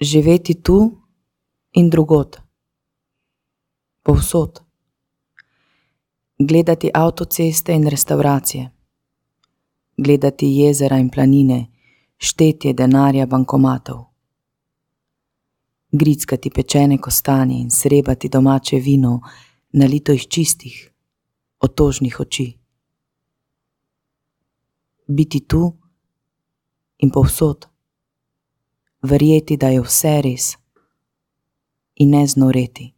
Živeti tu in drugot, povsod. Gledati avtoceste in restavracije, gledati jezera in planine, štetje denarja bankomatov. Grickati pečene kostanje in srebati domače vino, nalito iz čistih, otožnih oči. Biti tu in povsod, verjeti, da je vse res, in ne znoreti.